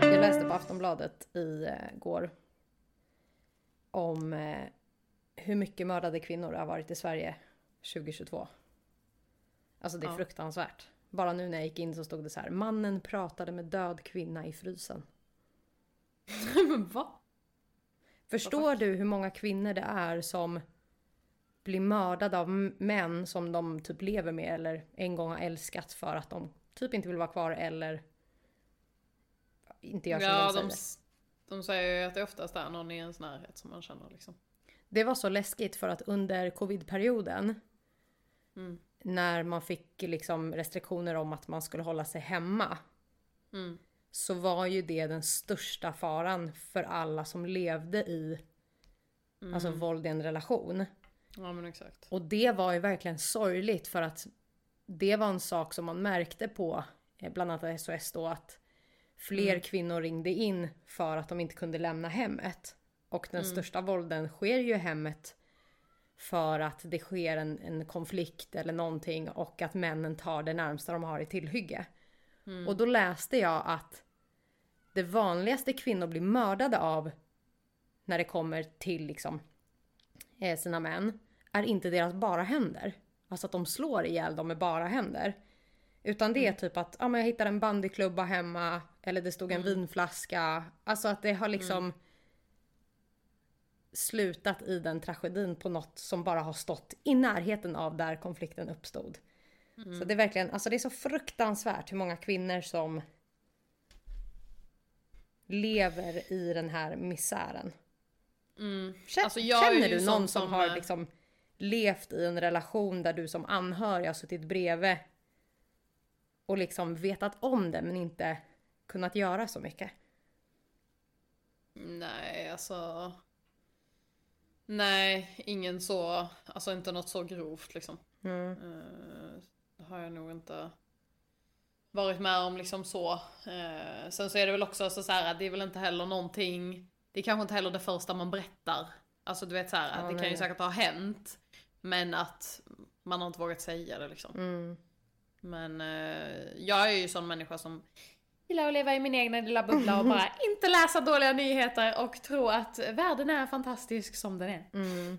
Jag läste på Aftonbladet i eh, går om eh, hur mycket mördade kvinnor har varit i Sverige 2022. Alltså det är Ja. fruktansvärt. Bara nu när jag gick in så stod det så här. Mannen pratade med död kvinna i frysen. Men va? Förstår du hur många kvinnor det är som blir mördade av män som de typ lever med eller en gång har älskat för att de typ inte vill vara kvar eller inte gör som Ja, de säger. de, de säger ju att det oftast är någon i ens närhet som man känner liksom. Det var så läskigt för att under covidperioden Mm. När man fick liksom restriktioner om att man skulle hålla sig hemma Mm. så var ju det den största faran för alla som levde i alltså våld i en relation. Ja men exakt. Och det var ju verkligen sorgligt för att det var en sak som man märkte på eh, bland annat SOS då att fler kvinnor ringde in för att de inte kunde lämna hemmet. Och den största vålden sker ju i hemmet för att det sker en, en konflikt eller någonting och att männen tar det närmsta de har i tillhygge. Och då läste jag att det vanligaste kvinnor blir mördade av när det kommer till liksom eh, sina män är inte deras bara händer. Alltså att de slår ihjäl dem med bara händer. Utan det är typ att ja, men jag hittade en bandyklubba hemma eller det stod en vinflaska. Alltså att det har liksom slutat i den tragedin på något som bara har stått i närheten av där konflikten uppstod. Så det är verkligen, alltså det är så fruktansvärt hur många kvinnor som lever i den här misären. Mm. Känner, Alltså, känner du någon som, som, har eh, liksom levt i en relation där du som anhörig har suttit bredvid och liksom vetat om det men inte kunnat göra så mycket? Nej, alltså. Nej, ingen så, alltså inte något så grovt liksom. Mm. Eh, Det har jag nog inte varit med om liksom så. Eh, Sen så är det väl också så, här, det är väl inte heller någonting, det är kanske inte heller det första man berättar. Alltså du vet så här, Ja, att det nej, kan ju säkert ha hänt. Men att man har inte vågat säga det liksom. Mm. Men eh, jag är ju sån människa som gillar att leva i min egna lilla bubbla och bara inte läsa dåliga nyheter och tro att världen är fantastisk som den är. Mm.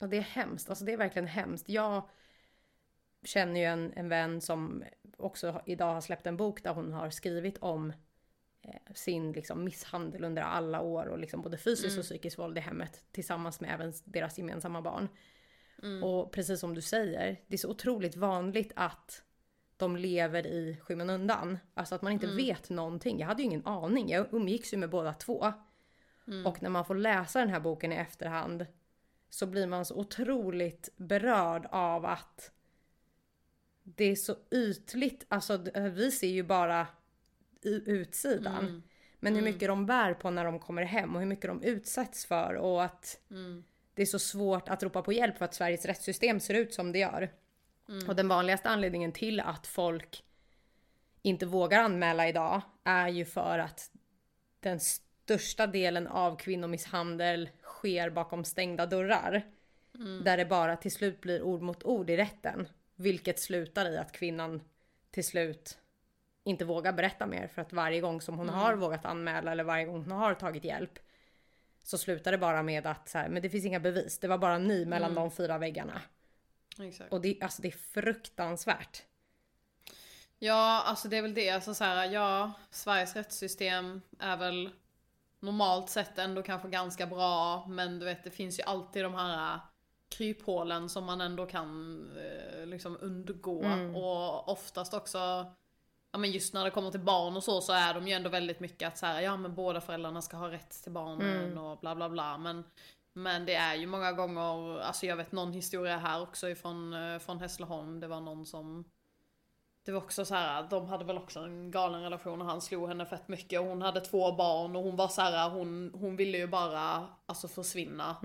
Och det är hemskt, alltså det är verkligen hemskt. Jag känner ju en, en vän som också idag har släppt en bok där hon har skrivit om eh, sin liksom, misshandel under alla år och liksom både fysiskt och psykiskt våld i hemmet tillsammans med även deras gemensamma barn. Och precis som du säger, det är så otroligt vanligt att de lever i skymundan. Alltså att man inte vet någonting. Jag hade ju ingen aning. Jag umgicks ju med båda två. Och när man får läsa den här boken i efterhand så blir man så otroligt berörd av att det är så ytligt. Alltså d- vi ser ju bara utsidan. Men hur mycket de bär på när de kommer hem och hur mycket de utsätts för och att det är så svårt att ropa på hjälp för att Sveriges rättssystem ser ut som det gör. Och den vanligaste anledningen till att folk inte vågar anmäla idag är ju för att den största delen av kvinnomisshandel sker bakom stängda dörrar. Där det bara till slut blir ord mot ord i rätten. Vilket slutar i att kvinnan till slut inte vågar berätta mer för att varje gång som hon har vågat anmäla eller varje gång hon har tagit hjälp så slutar det bara med att så här, men det finns inga bevis. Det var bara ni mellan de fyra väggarna. Exakt. Och det, alltså det är fruktansvärt. Ja, alltså det är väl det. Alltså så här, ja, Sveriges rättssystem är väl normalt sett ändå kanske ganska bra. Men du vet, det finns ju alltid de här äh, kryphålen som man ändå kan eh, liksom undgå. Och oftast också, ja men just när det kommer till barn och så, så är de ju ändå väldigt mycket att så här, ja men båda föräldrarna ska ha rätt till barnen och bla bla bla. Men, men det är ju många gånger, alltså jag vet någon historia här också ifrån eh, från Hässleholm. Det var någon som det var också så här, de hade väl också en galen relation och han slog henne fett mycket och hon hade två barn och hon var så här, hon, hon ville ju bara alltså försvinna.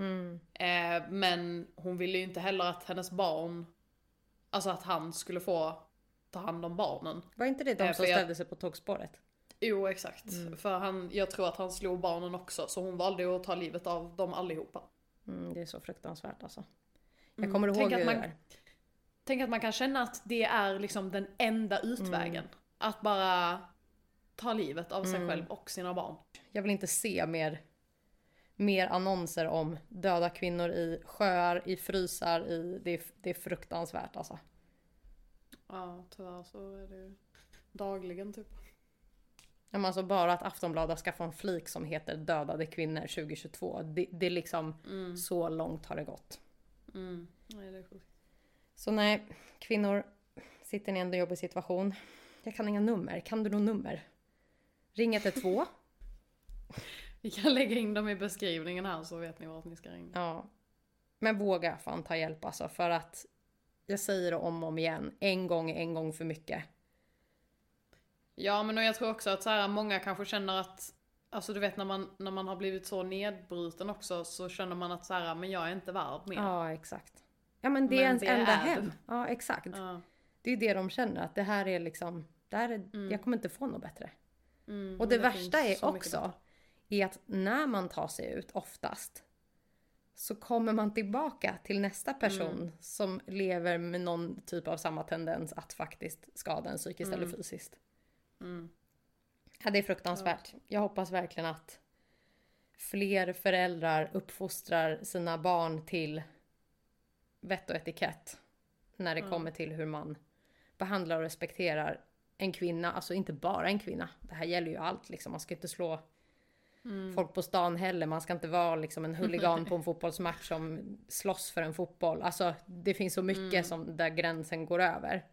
Eh, men hon ville ju inte heller att hennes barn, alltså att han skulle få ta hand om barnen. Var inte det de Eh, som för jag- ställde sig på tågspåret? Jo exakt. För han, jag tror att han slog barnen också så hon valde att ta livet av dem allihopa. Mm, det är så fruktansvärt alltså. Jag kommer ihåg Tänk att hur man- det är. Tänk att man kan känna att det är liksom den enda utvägen. Att bara ta livet av sig själv och sina barn. Jag vill inte se mer, mer annonser om döda kvinnor i sjöar, i frysar, i... Det är, det är fruktansvärt alltså. Ja tyvärr så är det ju dagligen typ. Men alltså bara att Aftonbladet ska få en flik som heter dödade kvinnor 2022. Det, det är liksom så långt har det gått. Mm. Nej det är sjukt. Så nej, kvinnor sitter i en jobbig situation. Jag kan inga nummer. Kan du något nummer? Ring 112. Vi kan lägga in dem i beskrivningen här så vet ni vart ni ska ringa. Ja. Men våga fan ta hjälp alltså för att jag säger det om och om igen. En gång är en gång för mycket. Ja men och jag tror också att så här, många kanske känner att Alltså du vet när man, när man har blivit så nedbruten också så känner man att så här, men jag är inte värd mer. Ja, exakt. Ja, men det är Men ens det enda är hem. Ja, exakt. Ja. Det är det de känner att det här är liksom, det här är, jag kommer inte få något bättre. Mm, Och det, men värsta är också är att när man tar sig ut oftast så kommer man tillbaka till nästa person Mm. som lever med någon typ av samma tendens att faktiskt skada en psykiskt eller fysiskt. Mm. Ja, det är fruktansvärt. Jag hoppas verkligen att fler föräldrar uppfostrar sina barn till vett och etikett när det kommer till hur man behandlar och respekterar en kvinna, alltså inte bara en kvinna. Det här gäller ju allt liksom. Man ska inte slå folk på stan heller. Man ska inte vara liksom en huligan på en fotbollsmatch som slåss för en fotboll. Alltså det finns så mycket som där gränsen går över.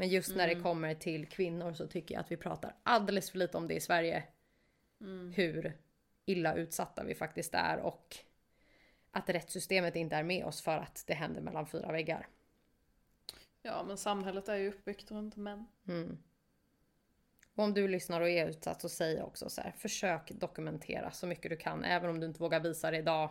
Men just när det kommer till kvinnor så tycker jag att vi pratar alldeles för lite om det i Sverige. Hur illa utsatta vi faktiskt är och att rättssystemet inte är med oss för att det händer mellan fyra väggar. Ja men samhället är ju uppbyggt runt män. Och om du lyssnar och är utsatt så säger jag också så här, försök dokumentera så mycket du kan. Även om du inte vågar visa det idag.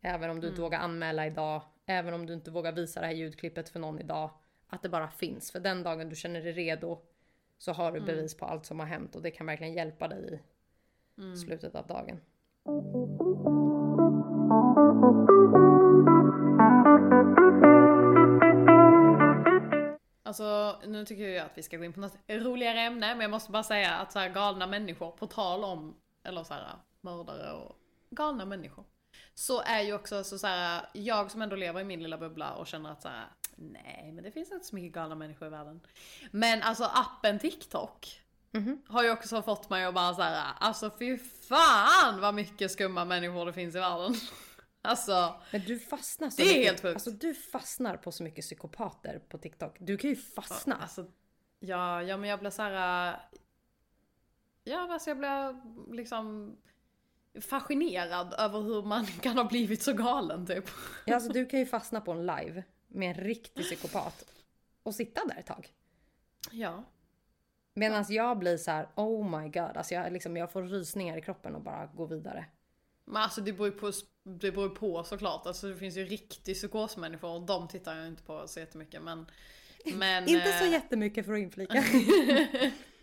Även om du inte vågar anmäla idag. Även om du inte vågar visa det här ljudklippet för någon idag. Att det bara finns. För den dagen du känner dig redo så har du bevis på allt som har hänt och det kan verkligen hjälpa dig i slutet av dagen. Alltså nu tycker jag att vi ska gå in på något roligare ämne men jag måste bara säga att så här galna människor, på tal om, eller så här mördare och galna människor. Så är ju också så, så här, jag som ändå lever i min lilla bubbla och känner att så här, nej men det finns inte så mycket galna människor i världen. Men alltså appen TikTok har ju också fått mig att bara så här, alltså fy fan vad mycket skumma människor det finns i världen. Alltså, Men du fastnar så Det är mycket. helt sjukt. Alltså du fastnar på så mycket psykopater på TikTok. Du kan ju fastna. Alltså, ja, ja men jag blir så här. äh, Ja, alltså jag blir liksom fascinerad över hur man kan ha blivit så galen typ. Ja, alltså du kan ju fastna på en live med en riktig psykopat och sitta där ett tag. Ja. Medan jag blir så här: oh my god, alltså jag, liksom, jag får rysningar i kroppen och bara går vidare. Men alltså det beror ju på, det beror på såklart. Alltså det finns ju riktigt psykosmänniskor och de tittar jag inte på så jättemycket men. men Inte så eh, jättemycket för att inflika.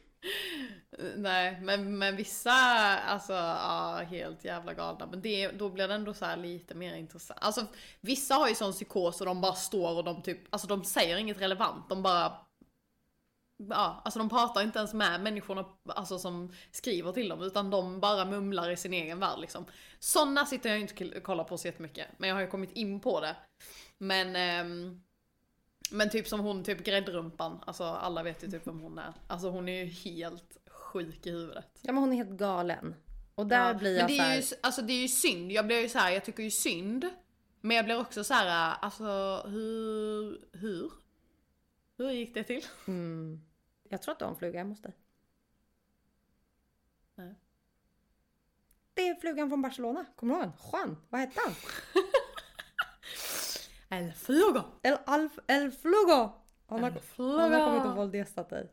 Nej, men, men vissa, alltså ja, helt jävla galna. Men det, då blir det ändå så här lite mer intressant. Alltså vissa har ju sån psykos och de bara står och de typ, alltså de säger inget relevant. De bara, ja, alltså de pratar inte ens med människorna alltså, som skriver till dem. Utan de bara mumlar i sin egen värld liksom. Såna sitter jag inte och kollar på så jättemycket. Men jag har ju kommit in på det. Men ehm, men typ som hon, typ gräddrumpan. Alltså alla vet ju typ vem hon är. Alltså hon är ju helt sjuk i huvudet. ja, men hon är helt galen. Och där Ja, blir men jag det så är, ju, alltså det är ju synd. Jag blir ju så här, jag tycker ju synd. Men jag blir också så här, alltså hur, hur? Hur gick det till? mm, Jag tror att du har en fluga hemma hos dig. Nej. Det är flugan från Barcelona. Kommer du ihåg? Juan, vad hette han? En fluga! El, Alf, El Flugo! Han har, El han har kommit och Flugo! våldgästat dig.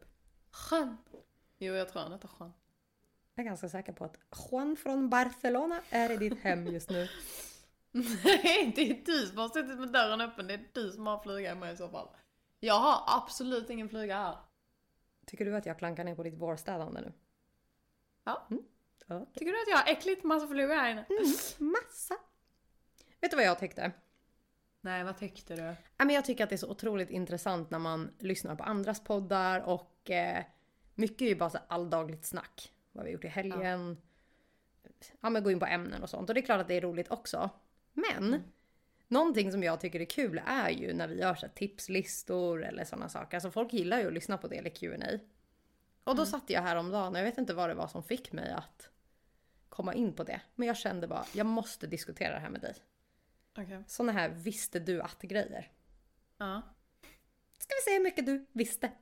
Juan. Jo jag tror han heter Juan. Jag är ganska säker på att Juan från Barcelona är i ditt hem just nu. Nej det är du som har suttit med dörren öppen. Det är du som har fluga hemma i så fall. Jag har absolut ingen fluga här. Tycker du att jag klankar ner på ditt vårstädande nu? Ja. Okej. Tycker du att jag har äckligt massa flugor här inne? Massa. Vet du vad jag tyckte? Nej, vad tyckte du? Jag tycker att det är så otroligt intressant när man lyssnar på andras poddar och eh, mycket är ju bara så alldagligt snack. Vad vi har gjort i helgen. Ja. men gå in på ämnen och sånt. Och det är klart att det är roligt också. Men någonting som jag tycker är kul är ju när vi gör så tipslistor eller sådana saker. Alltså folk gillar ju att lyssna på det eller Q&A. Och då satt jag häromdagen och jag vet inte vad det var som fick mig att komma in på det. Men jag kände bara, jag måste diskutera det här med dig. Okej. Såna här visste du att-grejer. Ja. Ska vi se hur mycket du visste?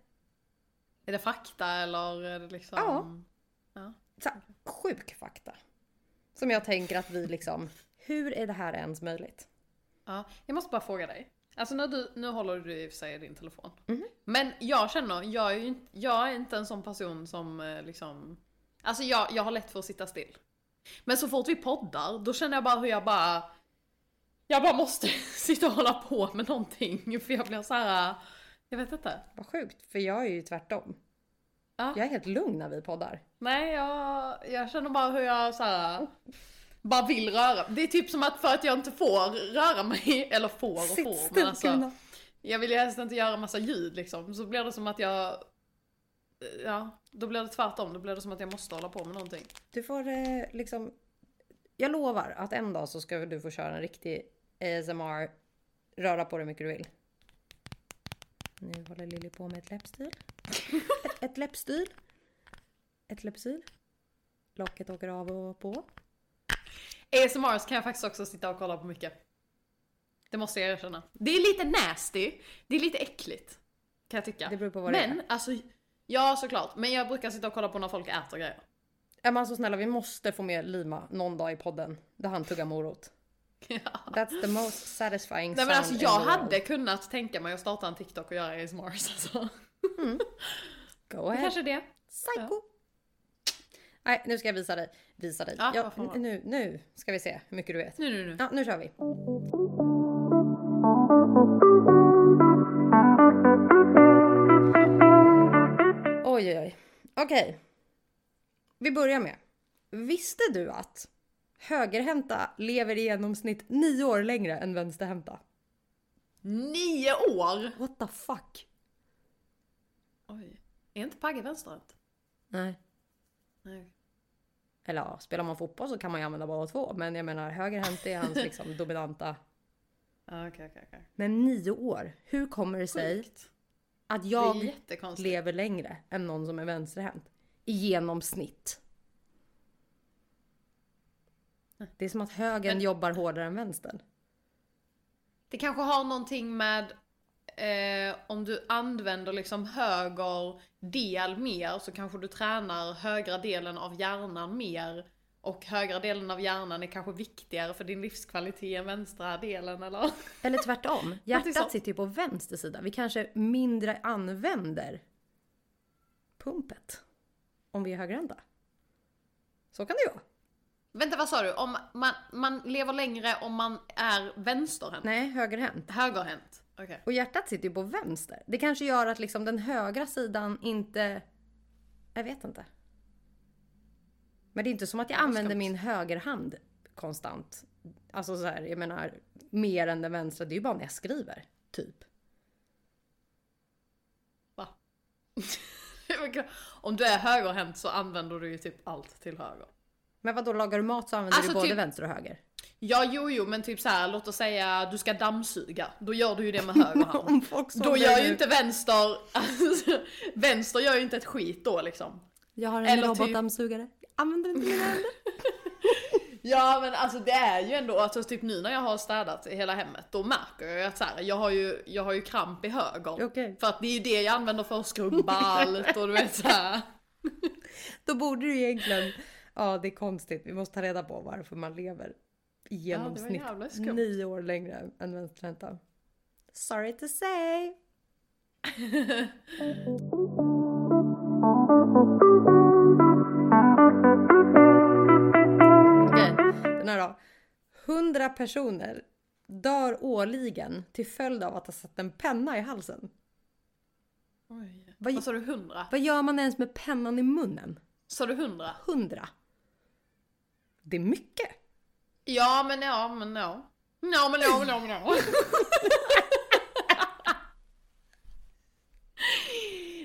Är det fakta eller är det liksom... Ja. ja. Så sjuk fakta. Som jag tänker att vi liksom, hur är det här ens möjligt? Ja, jag måste bara fråga dig. Alltså när du, nu håller du i och för sig din telefon. Mhm. Men jag känner, jag är ju inte, jag är inte en sån person som eh, liksom... Alltså jag, jag har lätt för att sitta still. Men så fort vi poddar, då känner jag bara hur jag bara... Jag bara måste sitta och hålla på med någonting. För jag blir så här. Jag vet inte. Vad sjukt, för jag är ju tvärtom. Ja. Jag är helt lugn när vi poddar. Nej, jag, jag känner bara hur jag så här, bara vill röra Det är typ som att för att jag inte får röra mig, eller får och Sitt får, still, men alltså, jag vill ju helst inte göra massa ljud liksom. Så blir det som att jag, ja, då blir det tvärtom. Då blir det som att jag måste hålla på med någonting. Du får eh, liksom... Jag lovar att en dag så ska du få köra en riktig ASMR. Röra på dig hur mycket du vill. Nu håller Lilly på med ett läppstyl. Ett, ett läppstyl. Ett läppstyl. Locket åker av och på. ASMRs kan jag faktiskt också sitta och kolla på mycket. Det måste jag erkänna. Det är lite nasty, det är lite äckligt. Kan jag tycka. Det beror på vad det Men är. alltså, ja såklart. Men jag brukar sitta och kolla på när folk äter grejer. Är man så snälla, vi måste få med Lima någon dag i podden. Där han tuggar morot. Ja. That's the most satisfying Nej men alltså jag hade kunnat tänka mig att starta en TikTok och göra ASMRs alltså. Go Det ahead. kanske det. Psycho. Nej, nu ska jag visa dig. Visa dig. Ja, Ja, nu, nu ska vi se hur mycket du vet. Nu nu nu. Ja, nu kör vi. Oj, oj, oj. Okej. Vi börjar med. Visste du att högerhänta lever i genomsnitt nio år längre än vänsterhänta? Nio år! What the fuck? Oj. Är inte Pagge vänsterhänt? Nej. Nej. Eller ja, spelar man fotboll så kan man ju använda båda två. Men jag menar högerhänt är hans liksom dominanta. Okej okej okej. Men nio år. Hur kommer det sig Sjukt. att jag lever längre än någon som är vänsterhänt? I genomsnitt. Det är som att högern Men- jobbar hårdare än vänstern. Det kanske har någonting med eh, om du använder liksom höger del mer så kanske du tränar högra delen av hjärnan mer. Och högra delen av hjärnan är kanske viktigare för din livskvalitet än vänstra delen eller? Eller tvärtom. Hjärtat sitter ju på vänster sida. Vi kanske mindre använder pumpet. Om vi är högerhänta. Så kan det ju vara. Vänta vad sa du? Om man, man lever längre om man är vänsterhänt? Nej, högerhänt. Högerhänt? Okej. Och hjärtat sitter ju på vänster. Det kanske gör att liksom den högra sidan inte... Jag vet inte. Men det är inte som att jag använder min högerhand konstant. Alltså så här, jag menar mer än den vänstra. Det är ju bara när jag skriver. Typ. Va? om du är högerhänt så använder du ju typ allt till höger. Men vad då lagar du mat så använder Alltså du både typ- vänster och höger? Ja, jo, jo, men typ så här, låt oss säga du ska dammsuga. Då gör du ju det med höger hand. Då gör ju inte vänster, alltså, vänster gör ju inte ett skit då liksom. Jag har en eller typ- robotdammsugare. Använder inte mina händer. Ja men alltså det är ju ändå, alltså typ nu när jag har städat hela hemmet, då märker jag ju att så här, jag har ju, jag har ju kramp i höger. Okej. För att det är ju det jag använder för att skrubba allt och du vet så här. Då borde du egentligen... Ja, det är konstigt. Vi måste ta reda på varför man lever i genomsnitt skumt. nio år längre än vänsterhänta. Sorry to say. Okej, den här då. 100 personer dör årligen till följd av att ha satt en penna i halsen. Oj. Vad- Vad sa du, hundra? Vad gör man ens med pennan i munnen? Sa du 100? 100. Det är mycket. Ja men ja men ja. Ja men ja men ja men ja.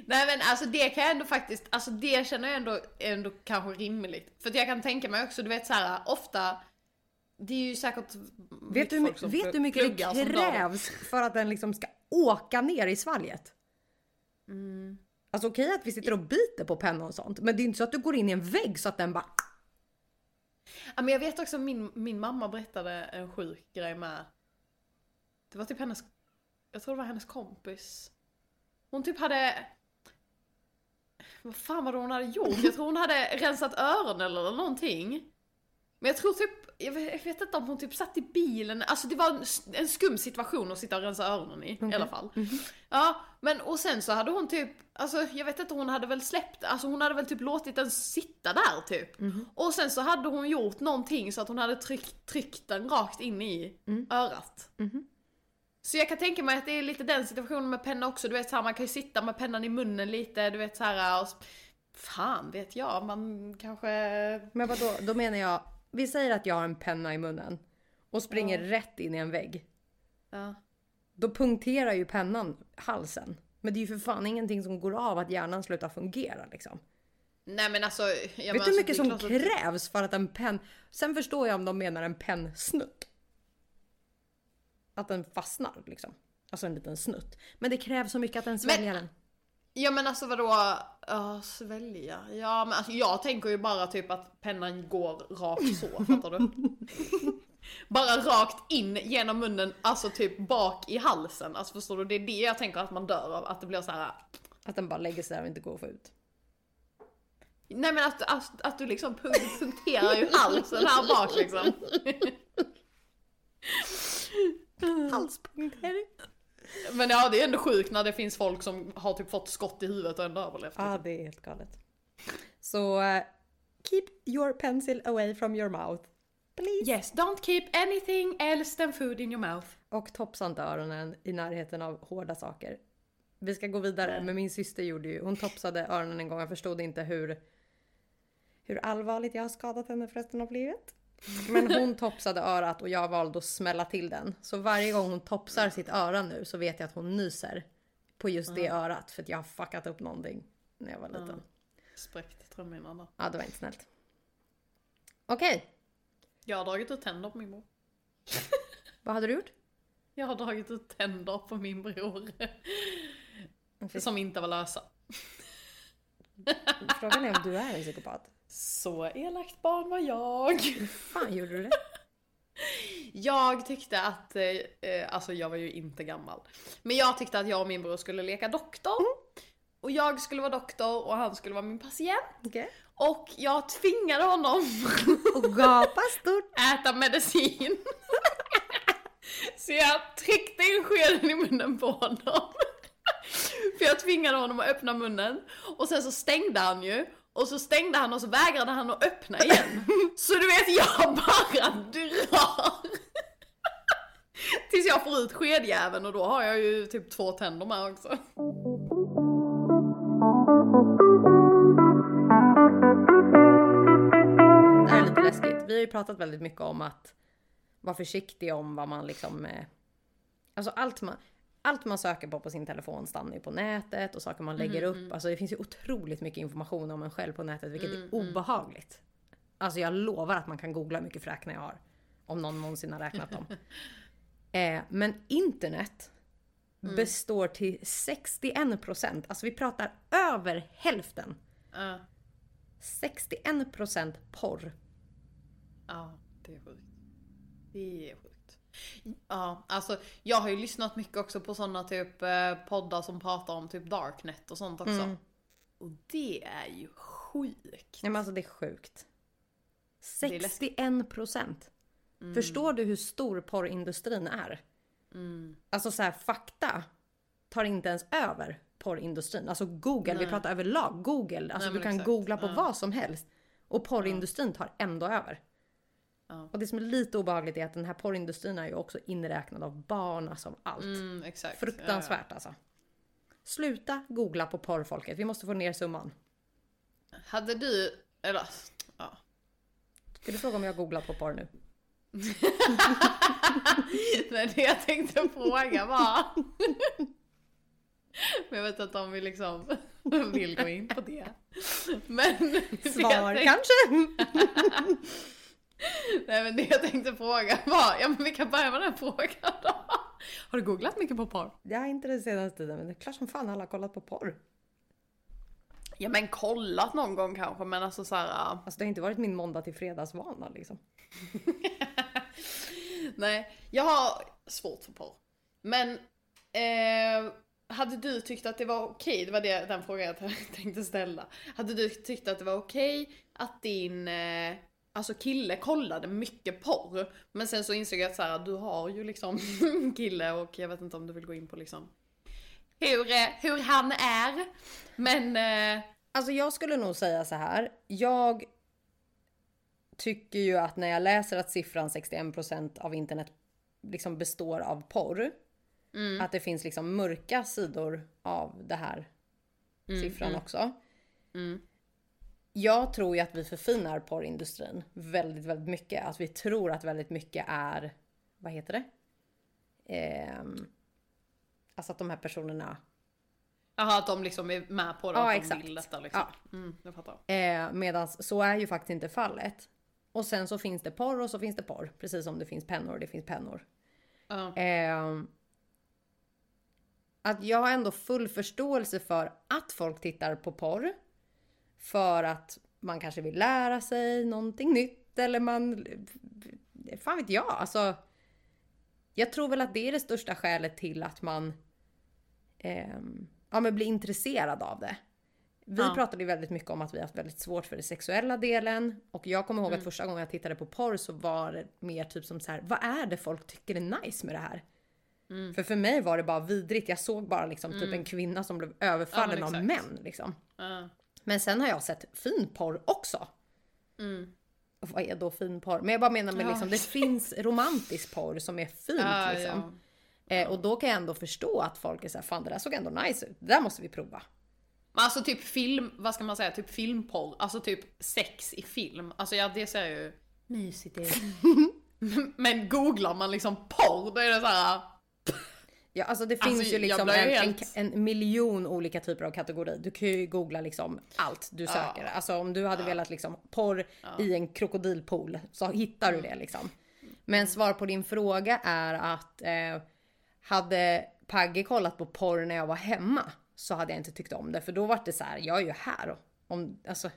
Nej men alltså det kan jag ändå faktiskt, alltså det känner jag ändå, ändå kanske rimligt. För att jag kan tänka mig också, du vet så här ofta det är ju säkert Vet du, som vet du hur mycket det krävs för att den liksom ska åka ner i svalget? Mm. Alltså okej att vi sitter och biter på pennan och sånt, men det är inte så att du går in i en vägg så att den bara... Ja, men jag vet också min, min mamma berättade en sjuk grej med. Det var typ hennes, jag tror det var hennes kompis. Hon typ hade, vad fan var det hon hade gjort? Jag tror hon hade rensat öronen eller någonting. Men jag tror typ, jag vet, jag vet inte om hon typ satt i bilen, alltså det var en, en skum situation att sitta och rensa öronen i i alla fall. Ja, men och sen så hade hon typ, alltså jag vet inte, hon hade väl släppt, alltså hon hade väl typ låtit den sitta där typ. Och sen så hade hon gjort någonting så att hon hade tryckt, tryckt den rakt in i örat. Så jag kan tänka mig att det är lite den situationen med penna också, du vet så här, man kan ju sitta med pennan i munnen lite, du vet så här, och, fan vet jag, man kanske... Men vadå, då menar jag, vi säger att jag har en penna i munnen och springer rätt in i en vägg. Ja. Då punkterar ju pennan halsen. Men det är ju för fan ingenting som går av att hjärnan slutar fungera liksom. Nej men alltså... Ja, Vet du hur mycket som krävs för att en penn... Sen förstår jag om de menar en pennsnutt. Att den fastnar liksom. Alltså en liten snutt. Men det krävs så mycket att den sväljer den. Ja men alltså vadå, uh, svälja? Ja men alltså jag tänker ju bara typ att pennan går rakt så, fattar du? bara rakt in genom munnen, alltså typ bak i halsen. Alltså förstår du? Det är det jag tänker att man dör av, att det blir så här. Att den bara lägger sig där och inte går att få ut. Nej men att, att, att du liksom punk- punkterar ju halsen här bak liksom. Halspunktering. Men ja det är ändå sjukt när det finns folk som har typ fått skott i huvudet och ändå överlevt. Ja, liksom. det är helt galet. Så eh, keep your pencil away from your mouth. Please. Yes, don't keep anything else than food in your mouth. Och topsa inte öronen i närheten av hårda saker. Vi ska gå vidare, Nej. men min syster gjorde ju, hon topsade öronen en gång, jag förstod inte hur, hur allvarligt jag har skadat henne för resten av livet. Men hon topsade örat och jag valde att smälla till den. Så varje gång hon topsar sitt öra nu så vet jag att hon nyser på just det örat för att jag har fuckat upp någonting när jag var liten. Spräckt trumhinnan där. Ja, det var inte snällt. Okej, Jag har dragit ut tänder på min bror. vad hade du gjort? Jag har dragit ut tänder på min bror. Som inte var lösa. Frågan är om du är en psykopat. Så elakt barn var jag. Hur fan gjorde du det? Jag tyckte att, eh, alltså jag var ju inte gammal. Men jag tyckte att jag och min bror skulle leka doktor. Och jag skulle vara doktor och han skulle vara min patient. Okej. Och jag tvingade honom Och gapa stort. äta medicin. Så jag tryckte in skeden i munnen på honom. För jag tvingade honom att öppna munnen. Och sen så stängde han ju. Och så stängde han och så vägrade han att öppna igen. Så du vet, jag bara drar. Tills jag får ut skedjäveln och då har jag ju typ två tänder med också. Det här är lite läskigt. Vi har ju pratat väldigt mycket om att vara försiktig om vad man liksom... eh, Alltså allt man, allt man söker på på sin telefon stannar ju på nätet och saker man lägger upp. Alltså det finns ju otroligt mycket information om en själv på nätet vilket är obehagligt. Alltså jag lovar att man kan googla hur mycket fräknar jag har. Om någon någonsin har räknat dem. eh, men internet består till 61%, alltså vi pratar över hälften. Ja, 61% porr. ja, det är sjukt. Det är sjukt. Ja, alltså jag har ju lyssnat mycket också på sådana typ eh, poddar som pratar om typ darknet och sånt också. Och det är ju sjukt. Nej men alltså det är sjukt. är läskigt. 61 procent. Förstår du hur stor porrindustrin är? Alltså så här, fakta tar inte ens över porrindustrin. Alltså Google, vi pratar överlag. Google, alltså Nej, du kan exakt. googla på Ja. vad som helst. Och porrindustrin tar ändå över. Ja. Och det som är lite obehagligt är att den här porrindustrin är ju också inräknad av barn, alltså av allt. Mm, exakt. Fruktansvärt alltså. Sluta googla på porrfolket, vi måste få ner summan. Hade du, eller ja. Ska du fråga om jag har googlat på porr nu? Nej, det jag tänkte fråga var. Men jag vet inte om vi liksom vill gå in på det. Men Svar det kanske? Nej men det jag tänkte fråga var, ja men vi kan börja med den frågan då. Har du googlat mycket på porr? Ja, inte den senaste tiden, men det är klart som fan alla har kollat på porr. Ja men kollat någon gång kanske men alltså såhär. Alltså det har inte varit min måndag till fredagsvana liksom. Nej, jag har svårt för porr. Men eh, hade du tyckt att det var okej, det var det, den frågan jag tänkte ställa. Hade du tyckt att det var okej att din eh, alltså kille kollade mycket porr, men sen så insåg jag att så här, du har ju liksom kille och jag vet inte om du vill gå in på liksom hur, eh, hur han är. Men eh, Alltså jag skulle nog säga så här. Jag tycker ju att när jag läser att siffran 61% av internet liksom består av porr. Att det finns liksom mörka sidor av det här siffran också. Jag tror ju att vi förfinar porrindustrin väldigt, väldigt mycket. Att vi tror att väldigt mycket är, vad heter det? Ehm, alltså att de här personerna Jaha, att de liksom är med på det, Ja, att de exakt. vill detta liksom. Ja. Mm, jag fattar. Eh, Medan så är ju faktiskt inte fallet. Och sen så finns det porr och så finns det porr. Precis som det finns pennor och det finns pennor. Ja. Eh, att jag har ändå full förståelse för att folk tittar på porr. För att man kanske vill lära sig någonting nytt eller man... Fan vet jag. Alltså, jag tror väl att det är det största skälet till att man ehm, ja, men blir intresserad av det. Vi Ja. pratade ju väldigt mycket om att vi har haft väldigt svårt för den sexuella delen. Och jag kommer ihåg att första gången jag tittade på porr så var det mer typ som så här, vad är det folk tycker är nice med det här? För för mig var det bara vidrigt. Jag såg bara liksom typ en kvinna som blev överfallen Ja, av män liksom. Ja. Men sen har jag sett fin porr också. Och Vad är då fin porr? Men jag bara menar med liksom, det finns romantisk porr som är fint Ja, liksom. ja. Eh, och då kan jag ändå förstå att folk är såhär, fan det där såg ändå nice ut. Det där måste vi prova. Men alltså typ film, vad ska man säga, typ filmporr, alltså typ sex i film. Alltså ja, det ser ju mysigt ut. Men googlar man liksom porr, då är det så här. Ja, alltså det Alltså, finns ju jag liksom en, helt- en, en miljon olika typer av kategorier. Du kan ju googla liksom allt du söker. Alltså om du hade velat liksom porr i en krokodilpool så hittar du det liksom. Men svar på din fråga är att eh, hade Pagge kollat på porr när jag var hemma så hade jag inte tyckt om det. För då var det så här, jag är ju här. Och om, alltså,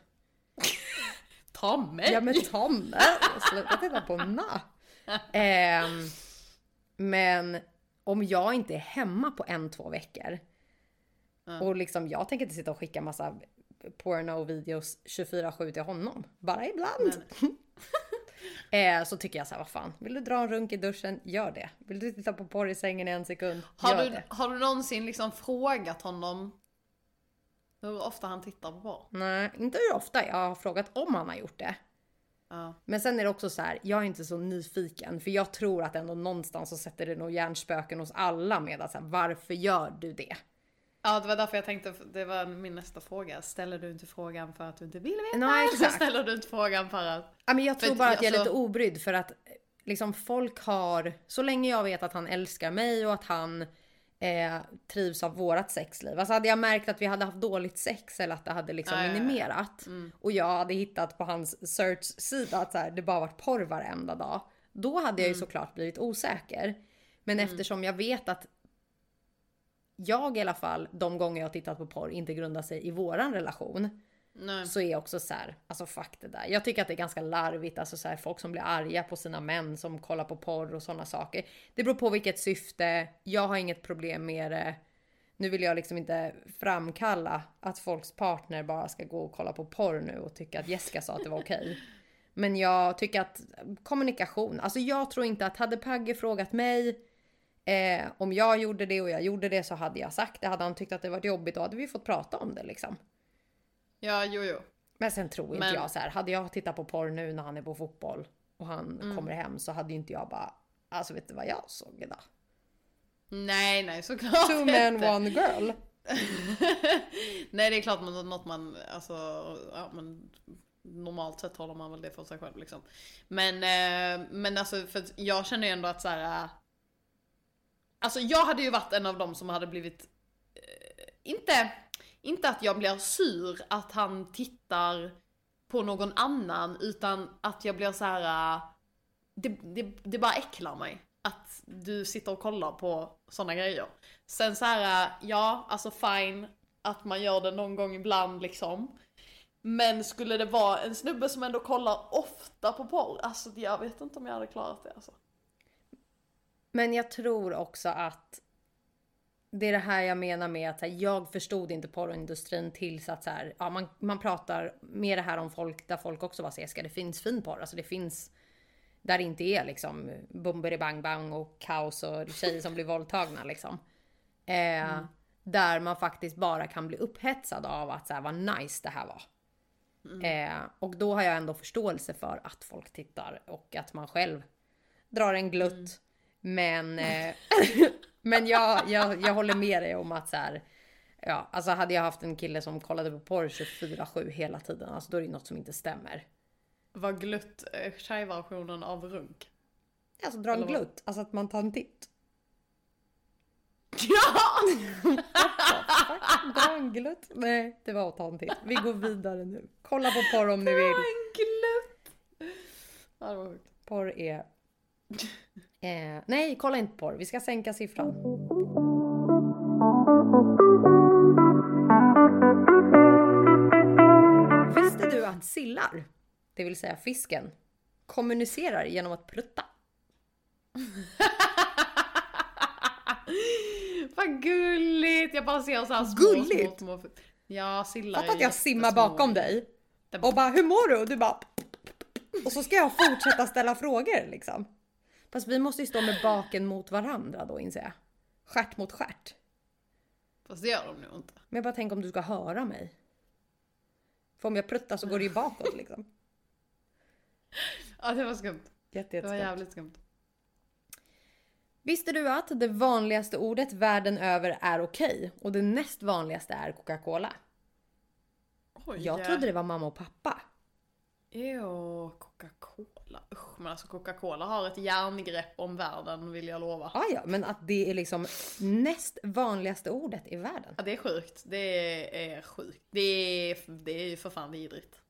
Ta mig! Ja men Tommy, sluta titta på na. Ehm, men om jag inte är hemma på en, två veckor. Och liksom jag tänker inte sitta och skicka massa porno-videos 24-7 till honom. Bara ibland. eh, så tycker jag så här, vad fan. Vill du dra en runk i duschen? Gör det. Vill du titta på porr i sängen i en sekund? Har du, det. har du någonsin liksom frågat honom hur ofta han tittar på porr? Nej, inte hur ofta. Jag har frågat om han har gjort det. Ja. Men sen är det också så här, jag är inte så nyfiken för jag tror att ändå någonstans så sätter det nog hjärnspöken hos alla med att så här, varför gör du det? Ja, det var därför jag tänkte, det var min nästa fråga. Ställer du inte frågan för att du inte vill veta? Nej, Så exakt. ställer du inte frågan för att... Ja, men jag tror bara att jag är alltså- lite obrydd för att liksom folk har, så länge jag vet att han älskar mig och att han eh, trivs av vårat sexliv. Alltså hade jag märkt att vi hade haft dåligt sex eller att det hade liksom ja. minimerat och jag hade hittat på hans search-sida att så här, det bara varit porr varenda dag. Då hade jag ju såklart blivit osäker. Men eftersom jag vet att jag i alla fall, de gånger jag tittat på porr, inte grundar sig i våran relation Nej. så är jag också så här, alltså fuck det där. Jag tycker att det är ganska larvigt, alltså så här, folk som blir arga på sina män som kollar på porr och sådana saker. Det beror på vilket syfte. Jag har inget problem med det. Nu vill jag liksom inte framkalla att folks partner bara ska gå och kolla på porr nu och tycka att Jessica sa att det var okej. Men jag tycker att kommunikation, alltså jag tror inte att hade Pagge frågat mig eh, om jag gjorde det och jag gjorde det så hade jag sagt det. Hade han tyckt att det var jobbigt då hade vi fått prata om det liksom. Ja, jo, jo. Men sen tror inte Men- jag så här, hade jag tittat på porr nu när han är på fotboll och han Mm. kommer hem så hade ju inte jag bara, alltså vet du vad jag såg idag? Nej, nej, såklart Two men inte. one girl. Nej det är klart något man, alltså, ja men normalt sett håller man väl det för sig själv liksom. Men, eh, men alltså för jag känner ju ändå att så här. Alltså jag hade ju varit en av dem som hade blivit, eh, inte, inte att jag blir sur att han tittar på någon annan utan att jag blir så här. Äh, det, det, det bara äcklar mig att du sitter och kollar på sådana grejer. Sen så här, äh, ja, alltså fine att man gör det någon gång ibland liksom. Men skulle det vara en snubbe som ändå kollar ofta på porr, alltså jag vet inte om jag hade klarat det alltså. Men jag tror också att det är det här jag menar med att här, jag förstod inte porrindustrin tills att så här, ja, man, man pratar med det här om folk där folk också var ska det finns fin porr, alltså det finns där det inte är liksom bumberi bang bang och kaos och tjejer som blir våldtagna liksom. Eh, mm. Där man faktiskt bara kan bli upphetsad av att så här, vad nice det här var. Mm. Eh, och då har jag ändå förståelse för att folk tittar och att man själv drar en glutt. Mm. Men, eh, men jag, jag, jag håller med dig om att så här, ja, alltså hade jag haft en kille som kollade på porr 24-7 hela tiden, alltså då är det något som inte stämmer. Var glutt eh, tjejversionen av runk? Alltså dra en glutt, alltså att man tar en titt. Ja! Dra en glutt? Nej, det var att ta en titt. Vi går vidare nu. Kolla på porr om ni vill. Dra en glutt! Ja, det var sjukt. Porr är... Eh, nej, kolla inte porr. Vi ska sänka siffran. Visste du att sillar, det vill säga fisken, kommunicerar genom att prutta? Vad gulligt! Jag bara ser så här små, Gulligt? små, små. Ja, sillar Fatta att jag simmar bakom dig och bara hur mår du? Och du bara och så ska jag fortsätta ställa frågor liksom. Fast vi måste ju stå med baken mot varandra då inser jag. Stjärt mot stjärt. Fast det gör de nog inte. Men jag bara tänk om du ska höra mig. För om jag pruttar så går det ju bakåt liksom. Ja det var skumt. Jätte, det var jävligt skumt. Visste du att det vanligaste ordet världen över är okej och det näst vanligaste är Coca-Cola? Jag trodde det var mamma och pappa. Jo, Coca-Cola. Usch, men alltså Coca-Cola har ett järngrepp om världen vill jag lova. Ah, ja, men att det är liksom näst vanligaste ordet i världen. Ja, det är sjukt. Det är sjukt. Det är, det är ju för fan vidrigt.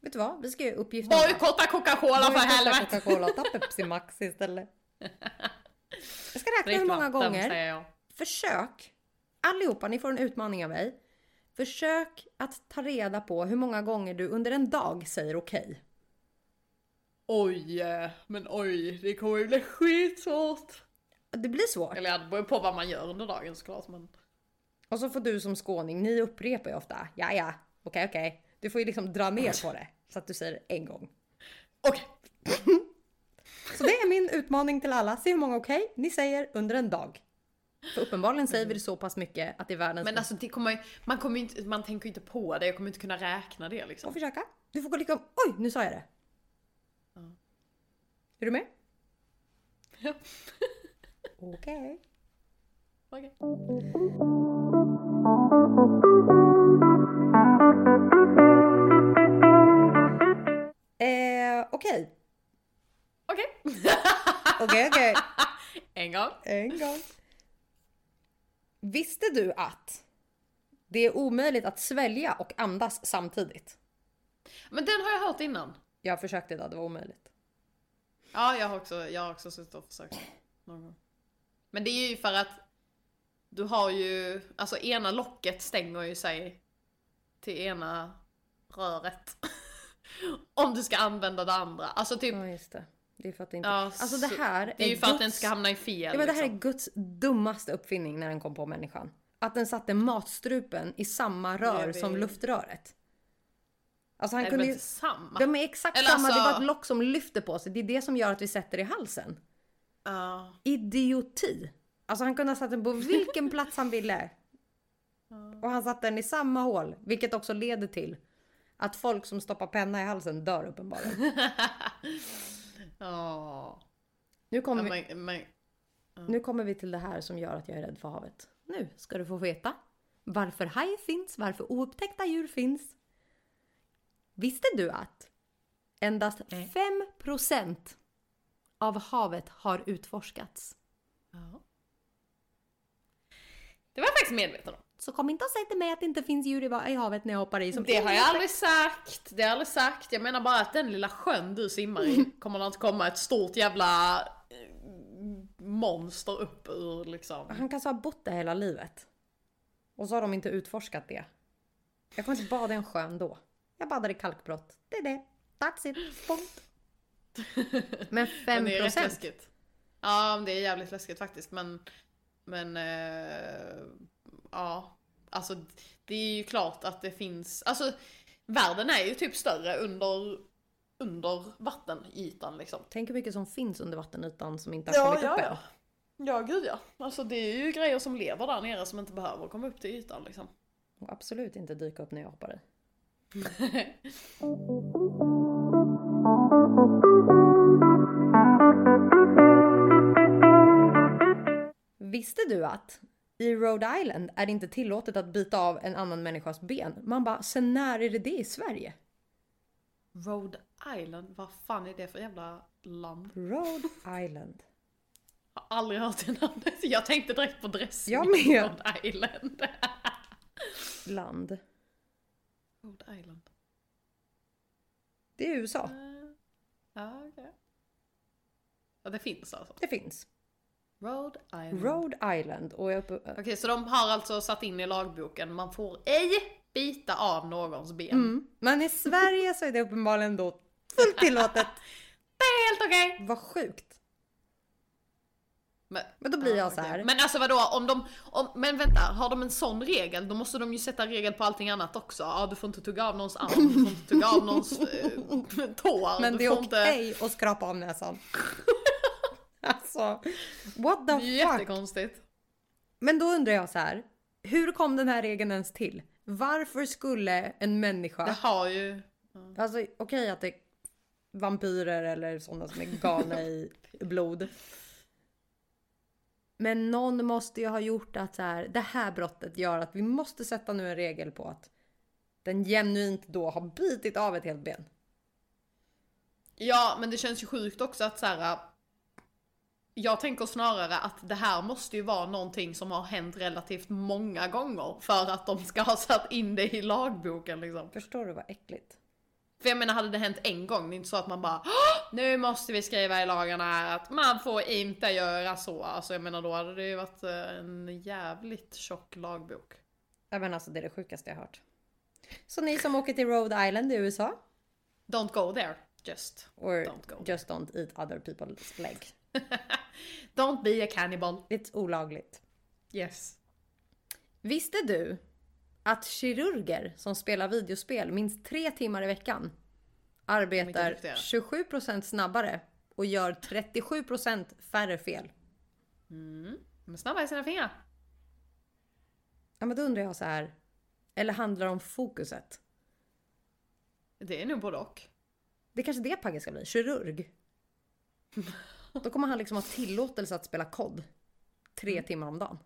Vet du vad? Vi ska göra uppgiften. Bojkotta Coca-Cola för helvete! Coca-Cola och ta Pepsi Max istället. Jag ska räkna hur många gånger. Försök, allihopa, ni får en utmaning av mig. Försök att ta reda på hur många gånger du under en dag säger okej. Okay. Oj, men oj, det kommer ju bli skitsvårt. Det blir svårt. Eller det beror på vad man gör under dagen såklart. Men... Och så får du som skåning, ni upprepar ju ofta. Ja, ja, okej, okay, okej. Okay. Du får ju liksom dra ner på det. Så att du säger en gång. Okej. Så det är min utmaning till alla. Se hur många okej okay, ni säger under en dag. För uppenbarligen säger vi det så pass mycket att det är världens... Men alltså det kommer, man, kommer inte, man tänker ju inte på det, jag kommer inte kunna räkna det liksom. Och försöka. Du får gå liksom, oj nu sa jag det. Ja. Är du med? Ja. Okej. Okej. Eh, okej. Okej. Okej, okej. En gång. En gång. Visste du att det är omöjligt att svälja och andas samtidigt? Men den har jag hört innan. Jag försökte idag, det var omöjligt. Ja, jag har också, jag har också suttit och försökt någon gång. Men det är ju för att du har ju, alltså ena locket stänger ju sig till ena röret. Om du ska använda det andra. Alltså typ. Ja, just det. Det är för att det inte... Ja, alltså det här Det är ju för Guds... att den ska hamna i fel. Ja, men det här liksom. är Guds dummaste uppfinning när den kom på människan. Att den satte matstrupen i samma rör som luftröret. Alltså han är kunde ju... samma? De är exakt Eller samma, alltså... det bara ett lock som lyfter på sig. Det är det som gör att vi sätter i halsen. Uh. Idioti. Alltså han kunde ha satt den på vilken plats han ville. Uh. Och han satte den i samma hål, vilket också leder till att folk som stoppar penna i halsen dör uppenbarligen. Ja. Nu kommer, vi, men, men, nu kommer vi till det här som gör att jag är rädd för havet. Nu ska du få veta varför haj finns, varför oupptäckta djur finns. Visste du att endast Nej. 5% av havet har utforskats? Ja. Det var jag faktiskt medveten om. Så kom inte och säg till mig att det inte finns djur i, havet när jag hoppar i. Som Det har jag aldrig sagt, det har jag aldrig sagt. Jag menar bara att den lilla sjön du simmar i kommer det inte komma ett stort jävla eh, monster upp ur liksom. Han kanske har bott där hela livet. Och så har de inte utforskat det. Jag kommer inte bada i en sjön då. Jag badar i kalkbrott. Det är det. That's it. Punkt. Men 5 Men det är rätt läskigt. Ja, det är jävligt läskigt faktiskt men Men eh, ja, alltså det är ju klart att det finns, alltså världen är ju typ större under, under vattenytan liksom. Tänk hur mycket som finns under vattenytan som inte har kommit upp än. Ja, gud ja. Alltså det är ju grejer som lever där nere som inte behöver komma upp till ytan liksom. Och absolut inte dyka upp när jag hoppar i. Visste du att i Rhode Island är det inte tillåtet att bita av en annan människas ben? Man bara, sen när är det det i Sverige? Rhode Island, vad fan är det för jävla land? Rhode Island. Jag har aldrig hört det namnet. Jag tänkte direkt på dressing. Jag med. Rhode Island. Land. Rhode Island. Det är USA. Eh, Ja, okej. Ja, det finns alltså. Det finns. Rhode Island. Rhode Island. Och jag. Okej, så de har alltså satt in i lagboken, man får ej bita av någons ben. Mm. Men i Sverige så är det uppenbarligen då fullt tillåtet. Det är helt okej! Vad sjukt. Men, Men då blir ja, jag så här. okej. Men alltså vadå, om de, om, men vänta, har de en sån regel, då måste de ju sätta regel på allting annat också. Ja, du får inte tugga av någons arm, du får inte tugga av någons eh, tår, Men det är okej inte... att skrapa av näsan. alltså, what the fuck? jättekonstigt. Men då undrar jag så här. Hur kom den här regeln ens till? Varför skulle en människa... Det har ju... Alltså okej att det är vampyrer eller sådana som är galna i blod. Men någon måste ju ha gjort att så här, det här brottet gör att vi måste sätta nu en regel på att den genuint då har bitit av ett helt ben. Ja, men det känns ju sjukt också att så här. Jag tänker snarare att det här måste ju vara någonting som har hänt relativt många gånger för att de ska ha satt in det i lagboken liksom. Förstår du vad äckligt? För jag menar, hade det hänt en gång, det är inte så att man bara "Åh, nu måste vi skriva i lagarna här att man får inte göra så. Alltså jag menar, då hade det ju varit eh, en jävligt tjock lagbok. Ja men alltså det är det sjukaste jag hört. Så ni som åker till Rhode Island i USA, Don't go there, just. or Don't go. just don't eat other people's leg. Don't be a cannibal. Det är olagligt. Yes. Visste du att kirurger som spelar videospel minst tre timmar i veckan arbetar duktiga. 27% snabbare och gör 37% färre fel? Mm. De är snabba i sina fingrar. Ja men då undrar jag så här. Eller handlar det om fokuset? Det är nog både och. Det är kanske det Pagge ska bli, kirurg. Då kommer han liksom ha tillåtelse att spela kod tre Mm. timmar om dagen.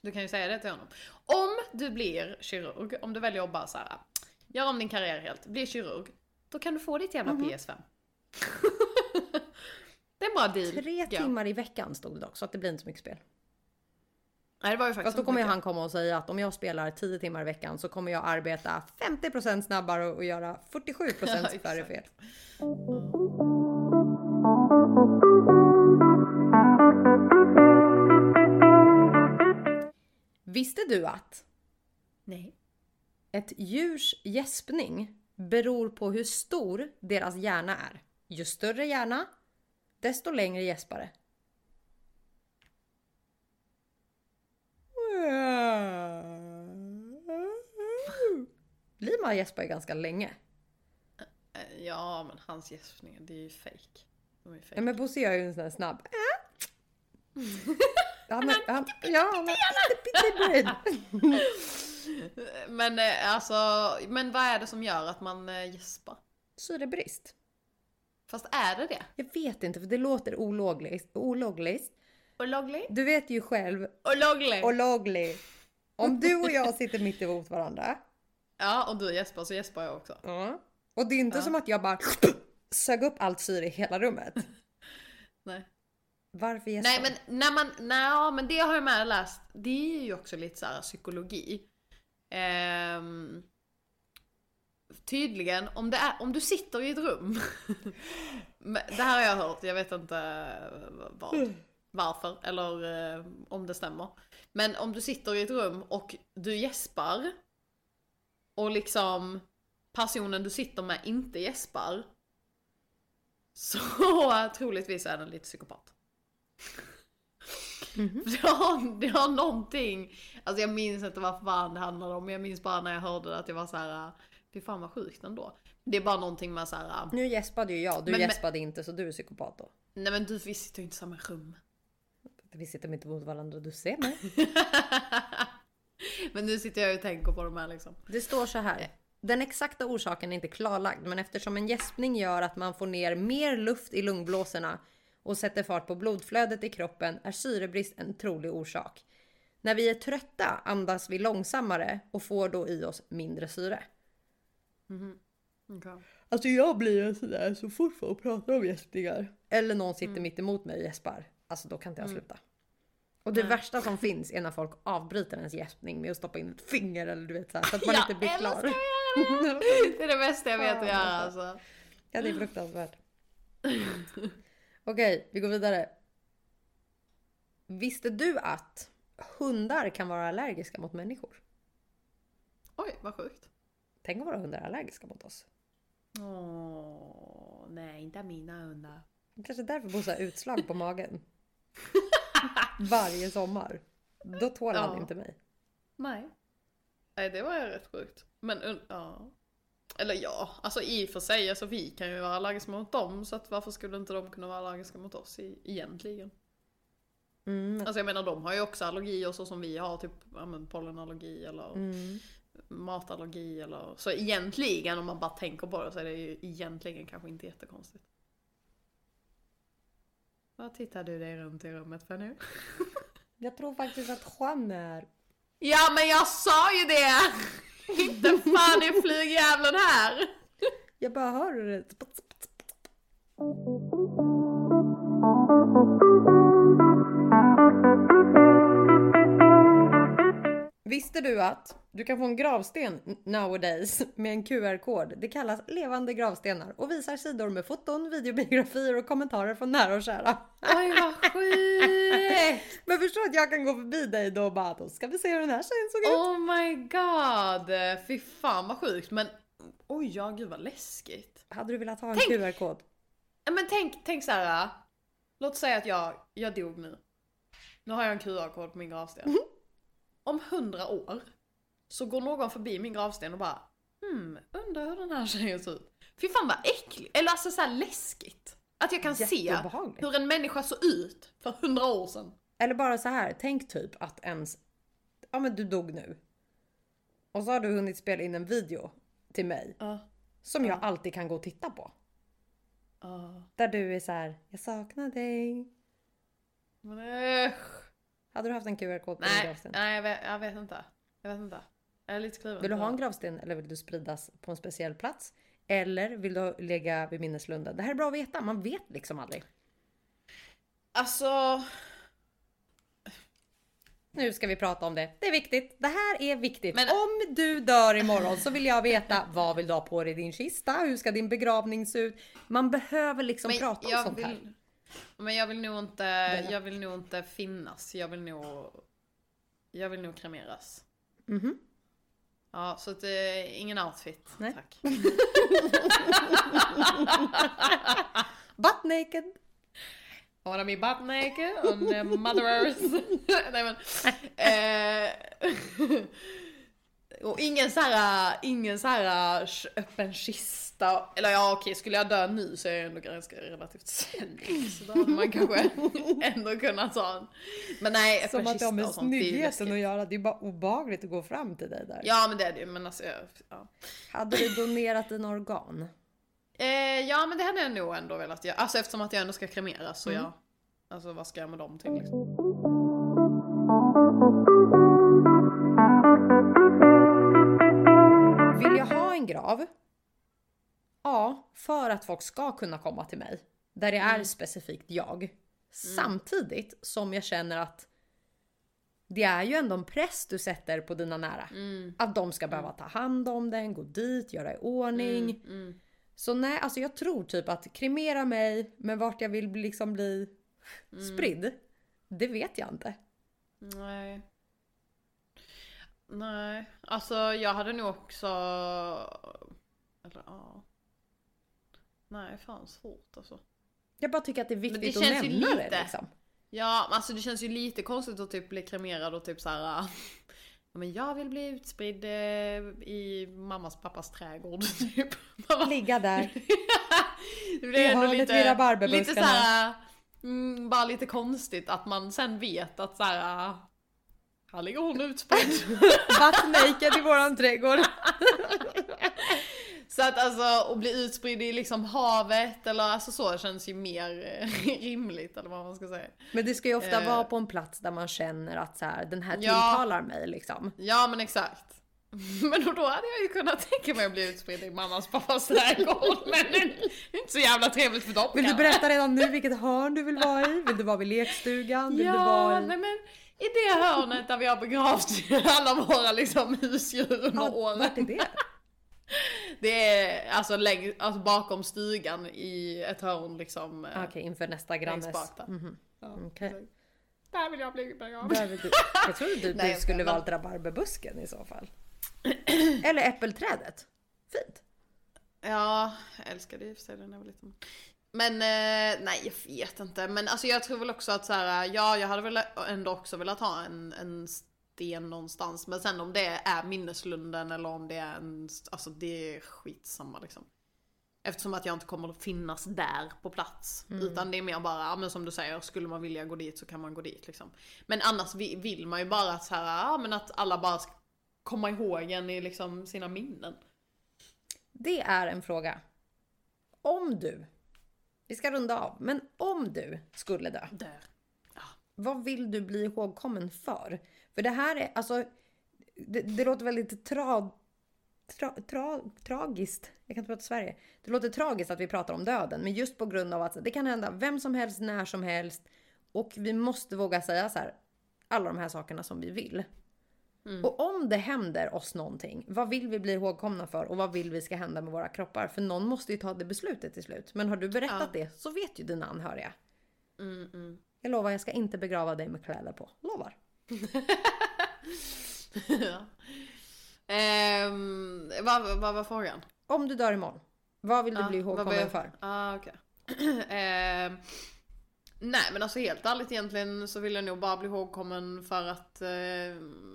Du kan ju säga det till honom. Om du blir kirurg, om du väljer att bara så här, gör om din karriär helt, bli kirurg, då kan du få ditt jävla PS5. det är en bra deal. Mhm. Tre Ja. timmar i veckan stod det dock, så att det blir inte så mycket spel. Nej, det var ju faktiskt Fast då kommer han komma och säga att om jag spelar 10 timmar i veckan så kommer jag arbeta 50% snabbare och göra 47% Ja, färre fel. Visste du att Nej. ett djurs gäspning beror på hur stor deras hjärna är? Ju större hjärna, desto längre gäspare. Lima gäspar ju ganska länge. Ja, men hans gäspningar, det är ju fake. De är Ja, men Bosse gör ju en sån här snabb. Han är, han, ja, han pytteliten. Men eh, alltså, men vad är det som gör att man eh, gäspar? Syrebrist. Fast är det det? Jag vet inte för det låter olagligt. olagligt. Olagligt? Du vet ju själv, Olagligt? olagligt. Om du och jag sitter mitt emot varandra. Ja, och du gäspar så gäspar jag också. Ja. Och det är inte Ja. som att jag bara sög upp allt syre i hela rummet. Nej. Varför gäspar Nej men när man, nej, men det har jag med läst, det är ju också lite så här psykologi. Ehm, tydligen, om, det är, om du sitter i ett rum, det här har jag hört, jag vet inte eh, vad, varför eller eh, om det stämmer. Men om du sitter i ett rum och du gäspar och liksom personen du sitter med inte gäspar så troligtvis är den lite psykopat. Mhm. Det har, det har någonting, alltså jag minns inte vad fan det handlade om, men jag minns bara när jag hörde det att jag var så här. fy fan vad sjukt ändå. Det är bara någonting med så här. Nu gäspade ju jag, du Men- men- gäspade inte så du är psykopat då. nej men du vi sitter ju inte i samma rum. Vi sitter mitt emot varandra, du ser mig. men nu sitter jag och tänker på de här liksom. Det står så här. Den exakta orsaken är inte klarlagd, men eftersom en gäspning gör att man får ner mer luft i lungblåsorna och sätter fart på blodflödet i kroppen är syrebrist en trolig orsak. När vi är trötta andas vi långsammare och får då i oss mindre syre. Okay. Alltså jag blir en sådär så fort folk pratar om gäspningar. Eller någon sitter mitt emot mig och gäspar. Alltså då kan inte jag sluta. Och det värsta som finns är när folk avbryter ens gäspning med att stoppa in ett finger eller du vet så, här, så att man Jag inte blir klar. Det är det bästa jag vet att göra alltså. Ja, det är fruktansvärt. Okej, vi går vidare. Visste du att hundar kan vara allergiska mot människor? Oj, vad sjukt. Tänk om våra hundar är allergiska mot oss. Åh, nej inte mina hundar. Kanske därför Bosse har utslag på magen. Varje sommar. Då tål han Ja. inte mig. Nej. Nej, det var ju rätt sjukt. Men ja. Eller ja, alltså i och för sig, alltså vi kan ju vara allergiska mot dem, så att varför skulle inte de kunna vara allergiska mot oss i, egentligen? Mm. Alltså jag menar de har ju också allergier så som vi har, typ ja, men pollenallergi eller Mm. matallergi eller så egentligen om man bara tänker på det så är det ju egentligen kanske inte jättekonstigt. Vad tittar du dig runt i rummet för nu? Jag tror faktiskt att Juan är... Ja men jag sa ju det! Inte fan är flygjävlen här! Jag bara hör det... Visste du att du kan få en gravsten nowadays med en QR-kod? Det kallas levande gravstenar och visar sidor med foton, videobiografier och kommentarer från nära och kära. Oj vad sjukt! Men förstå att jag kan gå förbi dig då och bara då ska vi se hur den här tjejen såg ut. Oh my god! Fy fan vad sjukt men oj ja gud vad läskigt. Hade du velat ha en QR-kod? Men tänk, tänk så här. Låt säga att jag, jag dog nu. Nu har jag en QR-kod på min gravsten. Om hundra år så går någon förbi min gravsten och bara Hmm, undrar hur den här tjejen ser ut. Fy fan vad äckligt, eller alltså så här läskigt. Att jag kan se hur en människa såg ut för hundra år sedan. Eller bara så här, tänk typ att ens... Ja men du dog nu. Och så har du hunnit spela in en video till mig. Ja. Som jag alltid kan gå och titta på. Ja. Där du är så här, jag saknar dig. Men usch. Hade du haft en QR-kod på din Nej, gravsten? nej jag, vet, jag vet inte. Jag vet inte. Jag är lite kluven. Vill du ha en gravsten eller vill du spridas på en speciell plats? Eller vill du lägga vid minneslunden? Det här är bra att veta, man vet liksom aldrig. Alltså, Nu ska vi prata om det. Det är viktigt. Det här är viktigt. Men- Om du dör imorgon så vill jag veta vad vill du ha på dig i din kista? Hur ska din begravning se ut? Man behöver liksom men prata om sånt här. vill, Men jag vill nog inte, jag vill nog inte finnas. Jag vill nog, jag vill nog kremeras. Mhm. Ja, så att är ingen outfit. Nej. Tack. Butt naked. I wanna be butt naked on the mother earth. Nej men. Eh, och ingen så här, ingen så här öppen kista. Eller ja okej, skulle jag dö nu så är jag ändå ganska relativt säker. Så då hade man kanske ändå kunnat ta en. Men nej, öppen Som att det kista har med och sånt, det är ju snyggheten att göra. Det är bara obehagligt att gå fram till dig där. Ja men det är det ju, men alltså jag, ja. Hade du donerat dina organ? Eh, ja men det hade jag nog ändå velat göra. Alltså eftersom att jag ändå ska kremeras så Mm. ja. Alltså vad ska jag med dem till liksom? Vill jag ha en grav? Ja, för att folk ska kunna komma till mig. Där det är specifikt jag. Samtidigt som jag känner att det är ju ändå en press du sätter på dina nära. Att de ska behöva ta hand om den, gå dit, göra i ordning. Så nej, alltså jag tror typ att kremera mig, men vart jag vill liksom bli spridd, det vet jag inte. Nej. Nej, alltså jag hade nog också... Eller ja. Nej, fan svårt alltså. Jag bara tycker att det är det viktigt känns att nämna det lite. liksom. Ja, alltså det känns ju lite konstigt att typ bli kremerad och typ så här. Ja, men jag vill bli utspridd eh, i mammas pappas trädgård typ. Ligga där. det I blir ändå hörnet vid rabarberbuskarna. lite så här, mm, bara lite konstigt att man sen vet att så här. Här ligger hon utspridd. Butt naked i våran trädgård. Så att alltså att bli utspridd i liksom havet eller alltså så känns ju mer eh, rimligt eller vad man ska säga. Men det ska ju ofta Eh. vara på en plats där man känner att så här, den här Ja. tilltalar mig liksom. Ja men exakt. Men då, hade jag ju kunnat tänka mig att bli utspridd i mammas pappas trädgård. Men det är inte så jävla trevligt för dem Vill du berätta redan nu vilket hörn du vill vara i? Vill du vara vid lekstugan? Vill du Ja, vara i... nej men i det hörnet där vi har begravt alla våra liksom husdjur under Ja, åren. vart är det? Det är alltså, läng- alltså bakom stugan i ett hörn liksom. eh, Okej, inför nästa grannes. Mhm. Ja, exakt. Där vill jag bli begravd. Du... Jag trodde du, Nej, du skulle men- valt rabarberbusken i så fall. Eller äppelträdet. Fint. Ja, jag älskade i och för sig den när jag var liten. Men eh, nej, jag vet inte. Men alltså jag tror väl också att så här, ja, jag hade väl ändå också velat ha en, en sten någonstans. Men sen om det är minneslunden eller om det är en, alltså det är skitsamma liksom. Eftersom att jag inte kommer att finnas där på plats. Utan det är mer bara, men som du säger, skulle man vilja gå dit så kan man gå dit liksom. Men annars vi- vill man ju bara att, så här, men att alla bara ska komma ihåg en i liksom sina minnen. Det är en fråga. Om du, vi ska runda av, men om du skulle dö, Där. vad vill du bli ihågkommen för? För det här är, alltså, det, det låter väldigt tra, tra, tra, tragiskt. Jag kan inte prata Sverige. Det låter tragiskt att vi pratar om döden, men just på grund av att det kan hända vem som helst, när som helst. Och vi måste våga säga så här, alla de här sakerna som vi vill. Och om det händer oss någonting, vad vill vi bli ihågkomna för och vad vill vi ska hända med våra kroppar? För någon måste ju ta det beslutet till slut. Men har du berättat Ja. det så vet ju dina anhöriga. Mm, mm. Jag lovar, jag ska inte begrava dig med kläder på. Lovar. ja. Ehm, vad, vad var frågan? Om du dör imorgon, vad vill du Ja, bli ihågkommen vill- för? Ah, okej. Ehm, nej men alltså helt ärligt egentligen så vill jag nog bara bli ihågkommen för att ehm,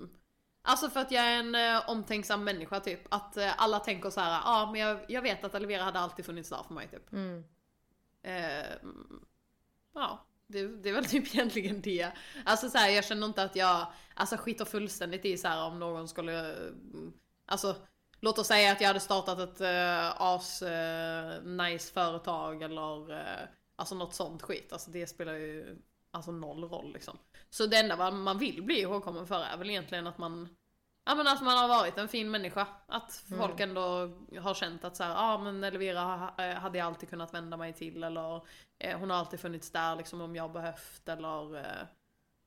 Alltså för att jag är en eh, omtänksam människa typ. Att eh, alla tänker så här, ja ah, men jag, jag vet att Olivera hade alltid funnits där för mig typ. Mm. Ehm, ja, det, det är väl typ egentligen det. Alltså så här, jag känner inte att jag alltså, skiter fullständigt i så här om någon skulle... mm, Alltså, låt oss säga att jag hade startat ett uh, as eh, nice företag eller uh, alltså något sånt skit. Alltså det spelar ju alltså noll roll liksom. Så det enda man- vill bli ihågkommen för är väl egentligen att man Ja men att man har varit en fin människa. Att folk ändå har känt att så här, ja ah, men Elvira eh, hade jag alltid kunnat vända mig till eller eh, hon har alltid funnits där liksom om jag behövt eller eh,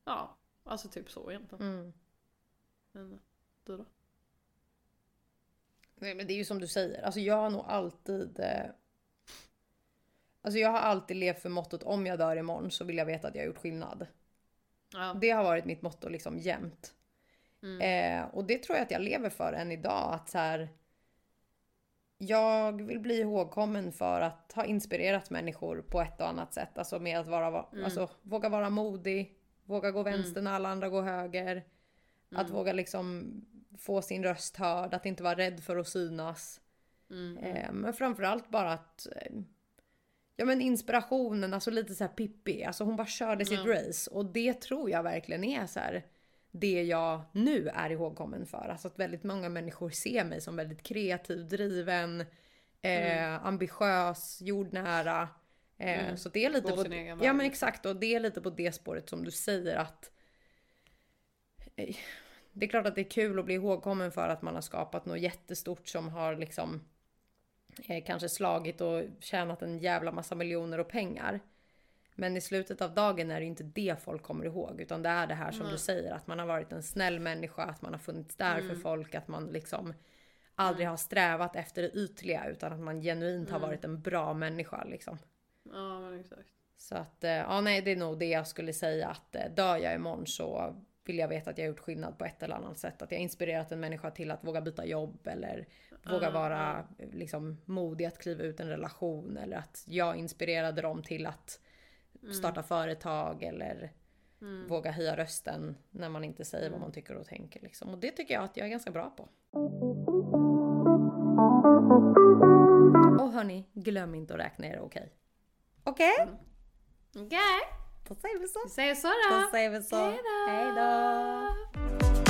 ja, alltså typ så egentligen. Mm. Men du då? Nej, men det är ju som du säger, alltså jag har nog alltid... Eh... Alltså jag har alltid levt för mottot om jag dör imorgon så vill jag veta att jag har gjort skillnad. Ja. Det har varit mitt motto liksom jämt. Eh, och det tror jag att jag lever för än idag. Att så här, jag vill bli ihågkommen för att ha inspirerat människor på ett och annat sätt. Alltså med att vara, alltså, våga vara modig, våga gå vänster när alla andra går höger. Att våga liksom få sin röst hörd, att inte vara rädd för att synas. Eh, men framförallt bara att eh, Ja men inspirationen, alltså lite så här Pippi. Alltså hon bara körde sitt race. Och det tror jag verkligen är så här det jag nu är ihågkommen för. Alltså att väldigt många människor ser mig som väldigt kreativ, driven, eh, ambitiös, jordnära. Eh, Så det är lite Går på, Ja men exakt och det är lite på det spåret som du säger att eh, det är klart att det är kul att bli ihågkommen för att man har skapat något jättestort som har liksom eh, kanske slagit och tjänat en jävla massa miljoner och pengar. Men i slutet av dagen är det inte det folk kommer ihåg utan det är det här som Nej. du säger att man har varit en snäll människa, att man har funnits där för Mm. folk, att man liksom aldrig har strävat efter det ytliga utan att man genuint har Mm. varit en bra människa liksom. Ja men exakt. Så att, eh, ja nej det är nog det jag skulle säga att eh, dör jag imorgon så vill jag veta att jag har gjort skillnad på ett eller annat sätt. Att jag har inspirerat en människa till att våga byta jobb eller våga Ja, vara liksom modig att kliva ut en relation eller att jag inspirerade dem till att starta företag eller Mm. våga höja rösten när man inte säger vad man tycker och tänker liksom. Och det tycker jag att jag är ganska bra på. Och hörni, glöm inte att räkna er okej. Okej? Okej, Då säger vi så. vi säger så Då då. säger vi så. Hej då. Hej då.